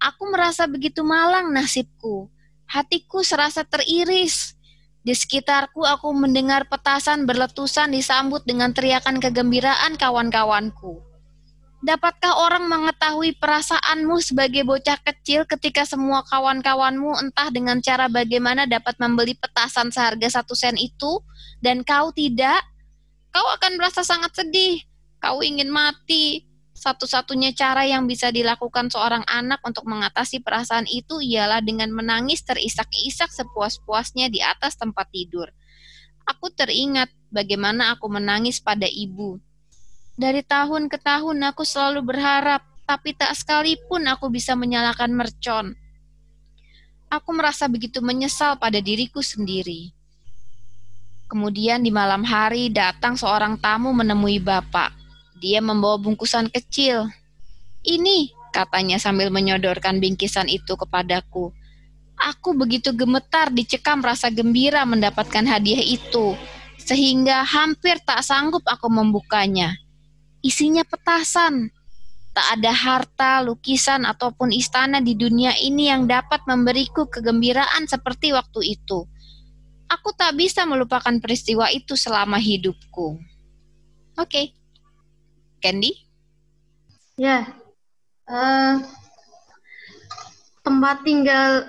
Aku merasa begitu malang nasibku. Hatiku serasa teriris. Di sekitarku aku mendengar petasan berletusan disambut dengan teriakan kegembiraan kawan-kawanku. Dapatkah orang mengetahui perasaanmu sebagai bocah kecil ketika semua kawan-kawanmu entah dengan cara bagaimana dapat membeli petasan seharga satu sen itu, dan kau tidak? Kau akan merasa sangat sedih. Kau ingin mati. Satu-satunya cara yang bisa dilakukan seorang anak untuk mengatasi perasaan itu ialah dengan menangis terisak-isak sepuas-puasnya di atas tempat tidur. Aku teringat bagaimana aku menangis pada ibu dari tahun ke tahun aku selalu berharap, tapi tak sekalipun aku bisa menyalakan mercon. Aku merasa begitu menyesal pada diriku sendiri. Kemudian di malam hari datang seorang tamu menemui bapak. Dia membawa bungkusan kecil. Ini, katanya sambil menyodorkan bingkisan itu kepadaku. Aku begitu gemetar dicekam rasa gembira mendapatkan hadiah itu, sehingga hampir tak sanggup aku membukanya isinya petasan. Tak ada harta, lukisan, ataupun istana di dunia ini yang dapat memberiku kegembiraan seperti waktu itu. Aku tak bisa melupakan peristiwa itu selama hidupku. Oke, okay. Candy? Ya, uh, tempat tinggal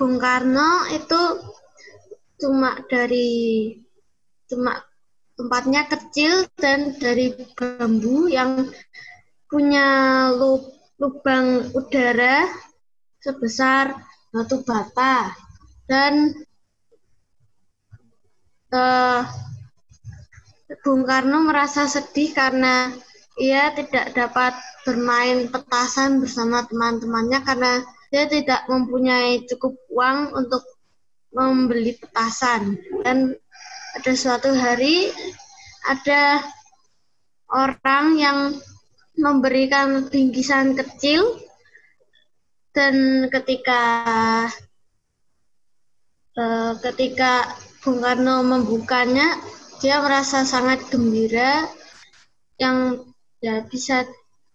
Bung Karno itu cuma dari cuma tempatnya kecil dan dari bambu yang punya lubang udara sebesar batu bata dan uh, Bung Karno merasa sedih karena ia tidak dapat bermain petasan bersama teman-temannya karena dia tidak mempunyai cukup uang untuk membeli petasan. Dan pada suatu hari ada orang yang memberikan bingkisan kecil dan ketika uh, ketika Bung Karno membukanya dia merasa sangat gembira. Yang ya bisa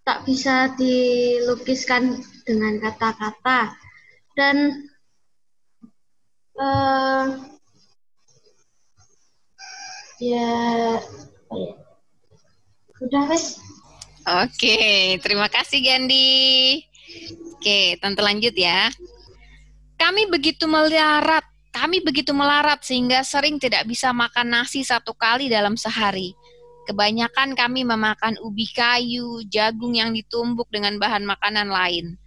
tak bisa dilukiskan dengan kata-kata. Dan uh, ya udah wes. Oke terima kasih Gandhi. Oke tante lanjut ya. Kami begitu melarat kami begitu melarat sehingga sering tidak bisa makan nasi satu kali dalam sehari. Kebanyakan kami memakan ubi kayu, jagung yang ditumbuk dengan bahan makanan lain.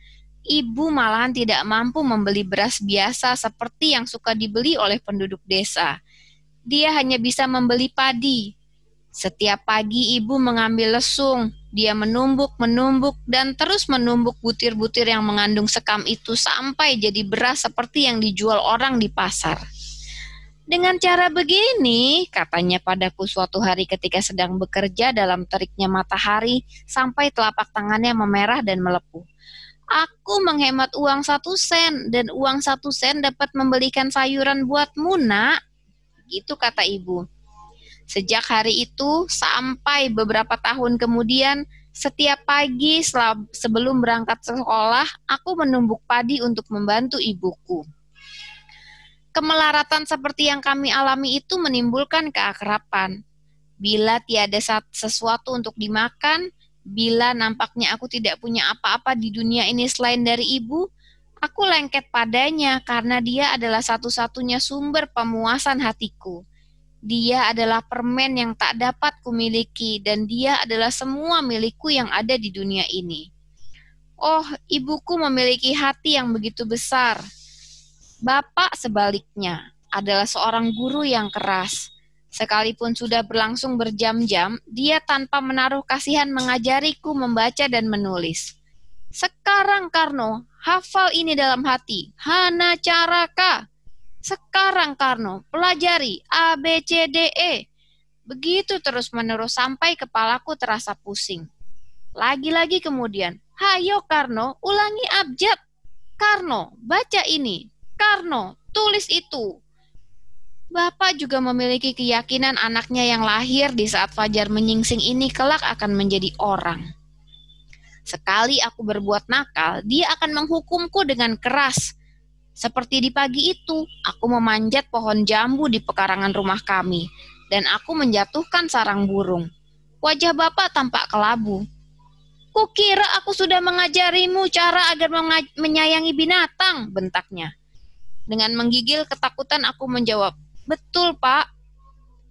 Ibu malahan tidak mampu membeli beras biasa seperti yang suka dibeli oleh penduduk desa dia hanya bisa membeli padi. Setiap pagi ibu mengambil lesung, dia menumbuk, menumbuk, dan terus menumbuk butir-butir yang mengandung sekam itu sampai jadi beras seperti yang dijual orang di pasar. Dengan cara begini, katanya padaku suatu hari ketika sedang bekerja dalam teriknya matahari sampai telapak tangannya memerah dan melepuh. Aku menghemat uang satu sen dan uang satu sen dapat membelikan sayuran buatmu, nak. Gitu kata ibu. Sejak hari itu sampai beberapa tahun kemudian, setiap pagi sebelum berangkat sekolah, aku menumbuk padi untuk membantu ibuku. Kemelaratan seperti yang kami alami itu menimbulkan keakraban. Bila tiada sesuatu untuk dimakan, bila nampaknya aku tidak punya apa-apa di dunia ini selain dari ibu, aku lengket padanya karena dia adalah satu-satunya sumber pemuasan hatiku. Dia adalah permen yang tak dapat kumiliki dan dia adalah semua milikku yang ada di dunia ini. Oh, ibuku memiliki hati yang begitu besar. Bapak sebaliknya adalah seorang guru yang keras. Sekalipun sudah berlangsung berjam-jam, dia tanpa menaruh kasihan mengajariku membaca dan menulis. Sekarang Karno, hafal ini dalam hati. Hana Caraka. Sekarang Karno, pelajari A, B, C, D, E. Begitu terus-menerus sampai kepalaku terasa pusing. Lagi-lagi kemudian, hayo Karno, ulangi abjad. Karno, baca ini. Karno, tulis itu. Bapak juga memiliki keyakinan anaknya yang lahir di saat fajar menyingsing ini kelak akan menjadi orang. Sekali aku berbuat nakal, dia akan menghukumku dengan keras. Seperti di pagi itu, aku memanjat pohon jambu di pekarangan rumah kami, dan aku menjatuhkan sarang burung. Wajah bapak tampak kelabu. Kukira aku sudah mengajarimu cara agar menyayangi binatang, bentaknya. Dengan menggigil ketakutan aku menjawab, Betul, Pak.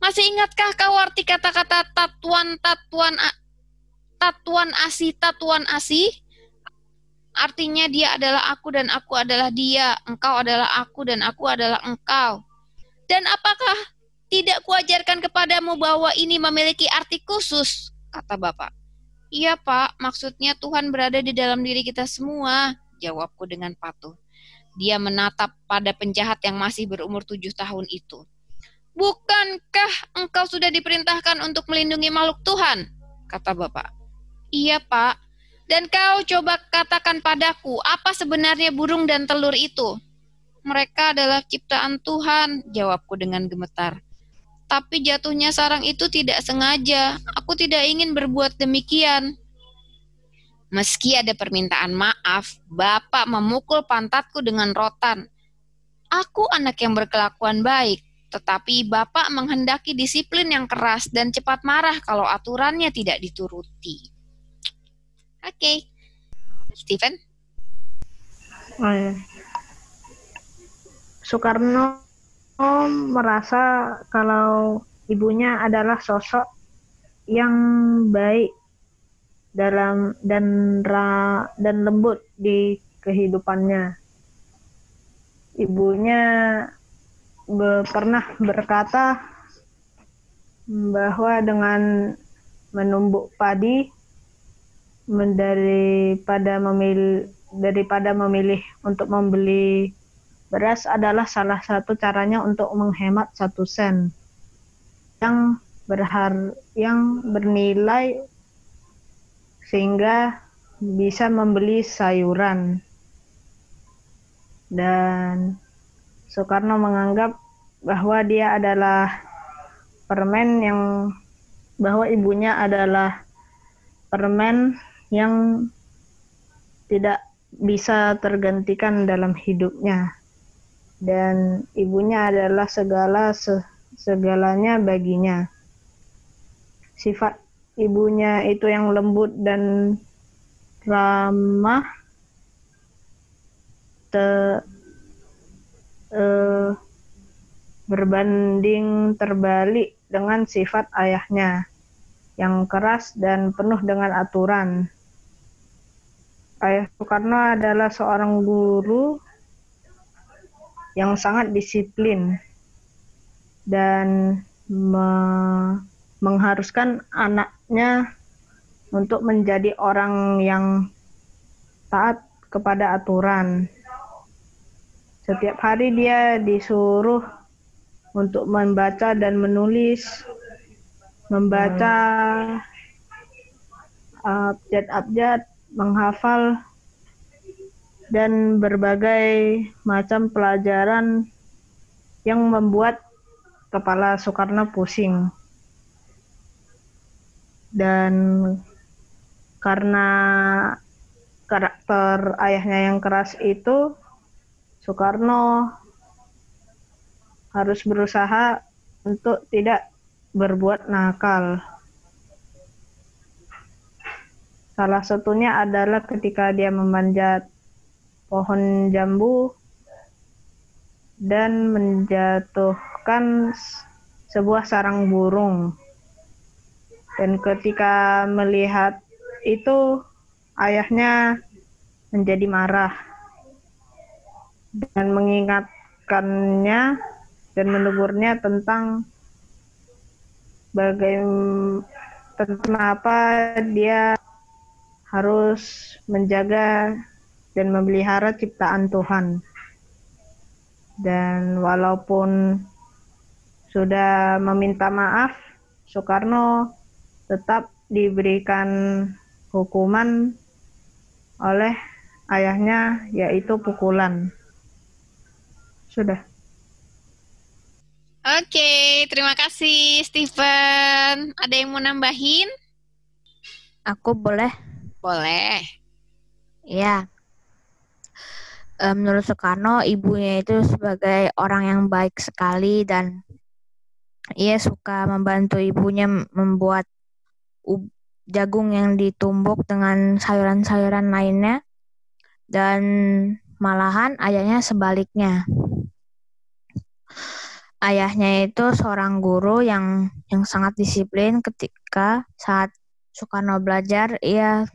Masih ingatkah kau arti kata-kata tatuan tatuan tatuan asih tatuan asih? Artinya dia adalah aku dan aku adalah dia, engkau adalah aku dan aku adalah engkau. Dan apakah tidak kuajarkan kepadamu bahwa ini memiliki arti khusus? Kata Bapak. Iya Pak, maksudnya Tuhan berada di dalam diri kita semua, jawabku dengan patuh. Dia menatap pada penjahat yang masih berumur tujuh tahun itu. Bukankah engkau sudah diperintahkan untuk melindungi makhluk Tuhan? Kata Bapak. Iya, Pak. Dan kau coba katakan padaku, apa sebenarnya burung dan telur itu? Mereka adalah ciptaan Tuhan, jawabku dengan gemetar. Tapi jatuhnya sarang itu tidak sengaja. Aku tidak ingin berbuat demikian. Meski ada permintaan maaf, bapak memukul pantatku dengan rotan. Aku anak yang berkelakuan baik, tetapi bapak menghendaki disiplin yang keras dan cepat marah kalau aturannya tidak dituruti. Oke, okay. Steven? Oh, ya. Soekarno merasa kalau ibunya adalah sosok yang baik dalam dan ra, dan lembut di kehidupannya. Ibunya be, pernah berkata bahwa dengan menumbuk padi daripada memilih daripada memilih untuk membeli beras adalah salah satu caranya untuk menghemat satu sen yang berhar yang bernilai sehingga bisa membeli sayuran. Dan Soekarno menganggap bahwa dia adalah permen yang bahwa ibunya adalah permen yang tidak bisa tergantikan dalam hidupnya dan ibunya adalah segala segalanya baginya. Sifat ibunya itu yang lembut dan ramah te, uh, berbanding terbalik dengan sifat ayahnya yang keras dan penuh dengan aturan. Ayah Soekarno adalah seorang guru yang sangat disiplin dan me mengharuskan anaknya untuk menjadi orang yang taat kepada aturan. Setiap hari dia disuruh untuk membaca dan menulis, membaca abjad-abjad, menghafal dan berbagai macam pelajaran yang membuat kepala Soekarno pusing dan karena karakter ayahnya yang keras itu Soekarno harus berusaha untuk tidak berbuat nakal. Salah satunya adalah ketika dia memanjat pohon jambu dan menjatuhkan sebuah sarang burung. Dan ketika melihat itu, ayahnya menjadi marah dan mengingatkannya dan menegurnya tentang bagaimana kenapa dia harus menjaga dan memelihara ciptaan Tuhan. Dan walaupun sudah meminta maaf, Soekarno tetap diberikan hukuman oleh ayahnya yaitu pukulan. Sudah. Oke, terima kasih Steven. Ada yang mau nambahin? Aku boleh? Boleh. Ya. Menurut Soekarno, ibunya itu sebagai orang yang baik sekali dan ia suka membantu ibunya membuat jagung yang ditumbuk dengan sayuran-sayuran lainnya dan malahan ayahnya sebaliknya. Ayahnya itu seorang guru yang yang sangat disiplin ketika saat Soekarno belajar ia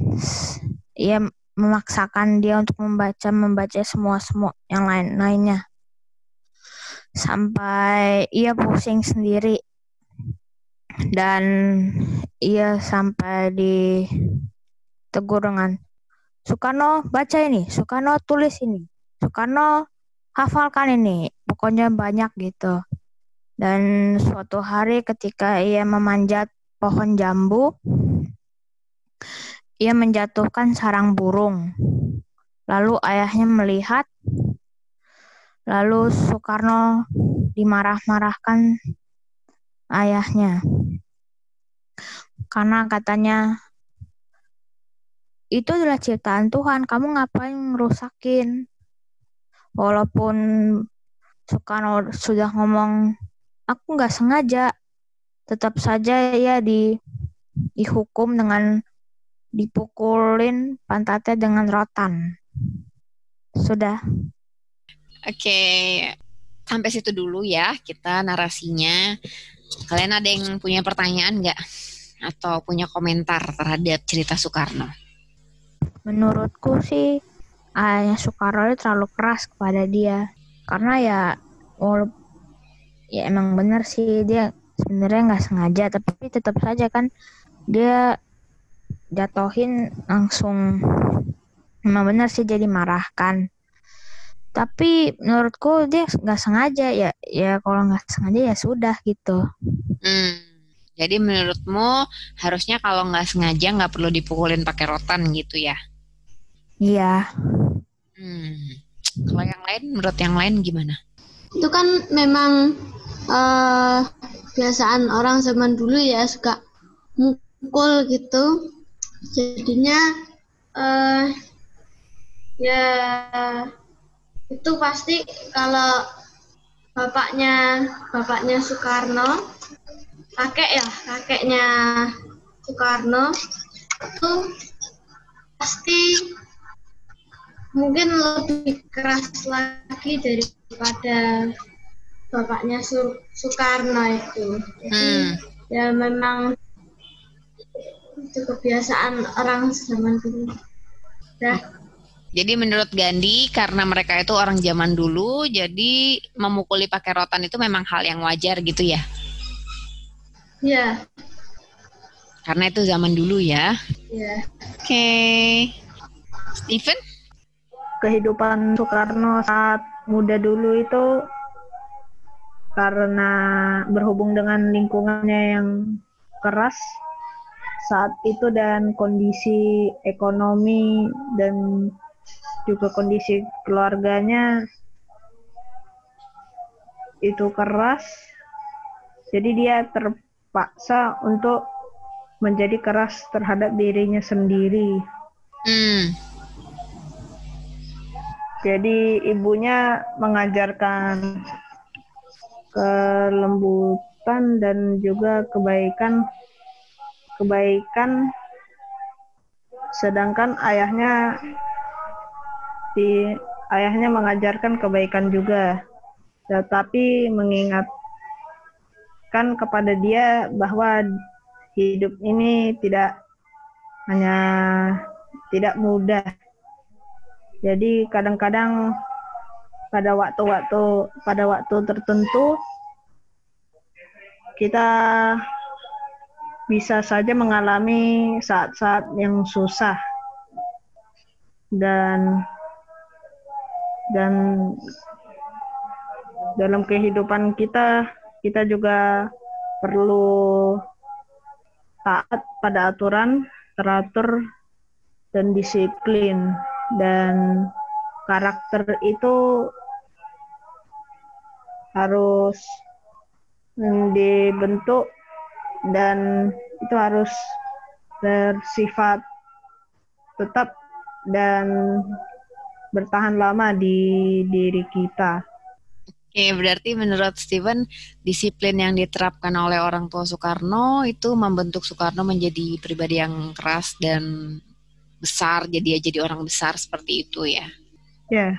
ia memaksakan dia untuk membaca membaca semua semua yang lain lainnya sampai ia pusing sendiri dan ia sampai ditegur dengan Soekarno baca ini Soekarno tulis ini Soekarno hafalkan ini pokoknya banyak gitu dan suatu hari ketika ia memanjat pohon jambu, ia menjatuhkan sarang burung. Lalu ayahnya melihat, lalu Soekarno dimarah-marahkan ayahnya. Karena katanya, itu adalah ciptaan Tuhan, kamu ngapain ngerusakin? Walaupun Soekarno sudah ngomong aku nggak sengaja tetap saja ya di dihukum dengan dipukulin pantatnya dengan rotan. Sudah. Oke, sampai situ dulu ya kita narasinya. Kalian ada yang punya pertanyaan nggak? Atau punya komentar terhadap cerita Soekarno? Menurutku sih ayahnya Soekarno itu terlalu keras kepada dia. Karena ya walaupun ya emang benar sih dia sebenarnya nggak sengaja tapi tetap saja kan dia jatohin langsung emang benar sih jadi marah kan tapi menurutku dia nggak sengaja ya ya kalau nggak sengaja ya sudah gitu hmm, jadi menurutmu harusnya kalau nggak sengaja nggak perlu dipukulin pakai rotan gitu ya? Iya. Hmm. kalau yang lain menurut yang lain gimana? Itu kan memang uh, biasaan orang zaman dulu ya suka mukul gitu. Jadinya uh, ya itu pasti kalau bapaknya bapaknya Soekarno kakek ya kakeknya Soekarno itu pasti mungkin lebih keras lagi daripada bapaknya Soekarno itu. Jadi hmm. ya memang itu kebiasaan orang zaman dulu. Ya. Jadi menurut Gandhi karena mereka itu orang zaman dulu, jadi memukuli pakai rotan itu memang hal yang wajar gitu ya? Iya. Karena itu zaman dulu ya. Iya. Oke. Okay. Stephen? Kehidupan Soekarno saat muda dulu itu karena berhubung dengan lingkungannya yang keras saat itu dan kondisi ekonomi dan juga kondisi keluarganya itu keras jadi dia terpaksa untuk menjadi keras terhadap dirinya sendiri. Hmm. jadi ibunya mengajarkan kelembutan dan juga kebaikan kebaikan. Sedangkan ayahnya di ayahnya mengajarkan kebaikan juga. Tetapi mengingatkan kepada dia bahwa hidup ini tidak hanya tidak mudah. Jadi kadang-kadang pada waktu-waktu pada waktu tertentu kita bisa saja mengalami saat-saat yang susah. Dan dan dalam kehidupan kita kita juga perlu taat pada aturan teratur dan disiplin dan karakter itu harus dibentuk dan itu harus bersifat tetap dan bertahan lama di diri kita. Oke, berarti menurut Steven disiplin yang diterapkan oleh orang tua Soekarno itu membentuk Soekarno menjadi pribadi yang keras dan besar, jadi jadi orang besar seperti itu ya. Ya. Yeah.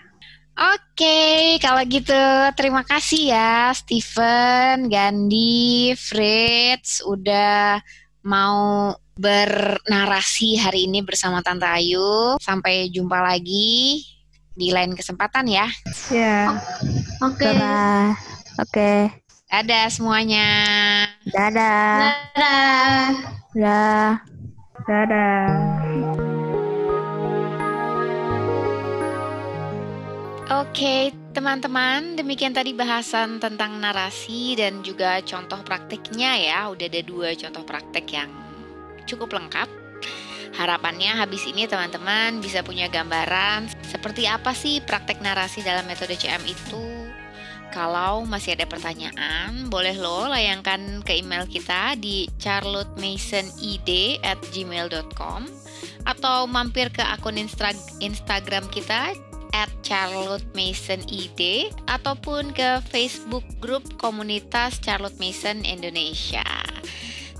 Oke, kalau gitu terima kasih ya Steven, Gandhi, Fritz udah mau bernarasi hari ini bersama Tante Ayu. Sampai jumpa lagi di lain kesempatan ya. Ya. Yeah. Oke. Okay. Oke. Okay. Dadah semuanya. Dadah. Dadah. Dadah. Dadah. Oke, teman-teman, demikian tadi bahasan tentang narasi dan juga contoh praktiknya ya. Udah ada dua contoh praktik yang cukup lengkap. Harapannya habis ini teman-teman bisa punya gambaran seperti apa sih praktek narasi dalam metode CM itu. Kalau masih ada pertanyaan, boleh lo layangkan ke email kita di charlottemasonid@gmail.com atau mampir ke akun Instagram kita at Charlotte Mason ID ataupun ke Facebook grup komunitas Charlotte Mason Indonesia.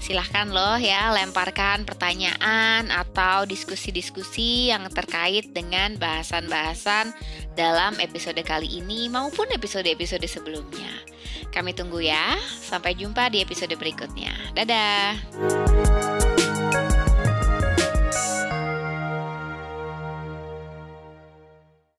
Silahkan loh ya lemparkan pertanyaan atau diskusi-diskusi yang terkait dengan bahasan-bahasan dalam episode kali ini maupun episode-episode sebelumnya. Kami tunggu ya. Sampai jumpa di episode berikutnya. Dadah.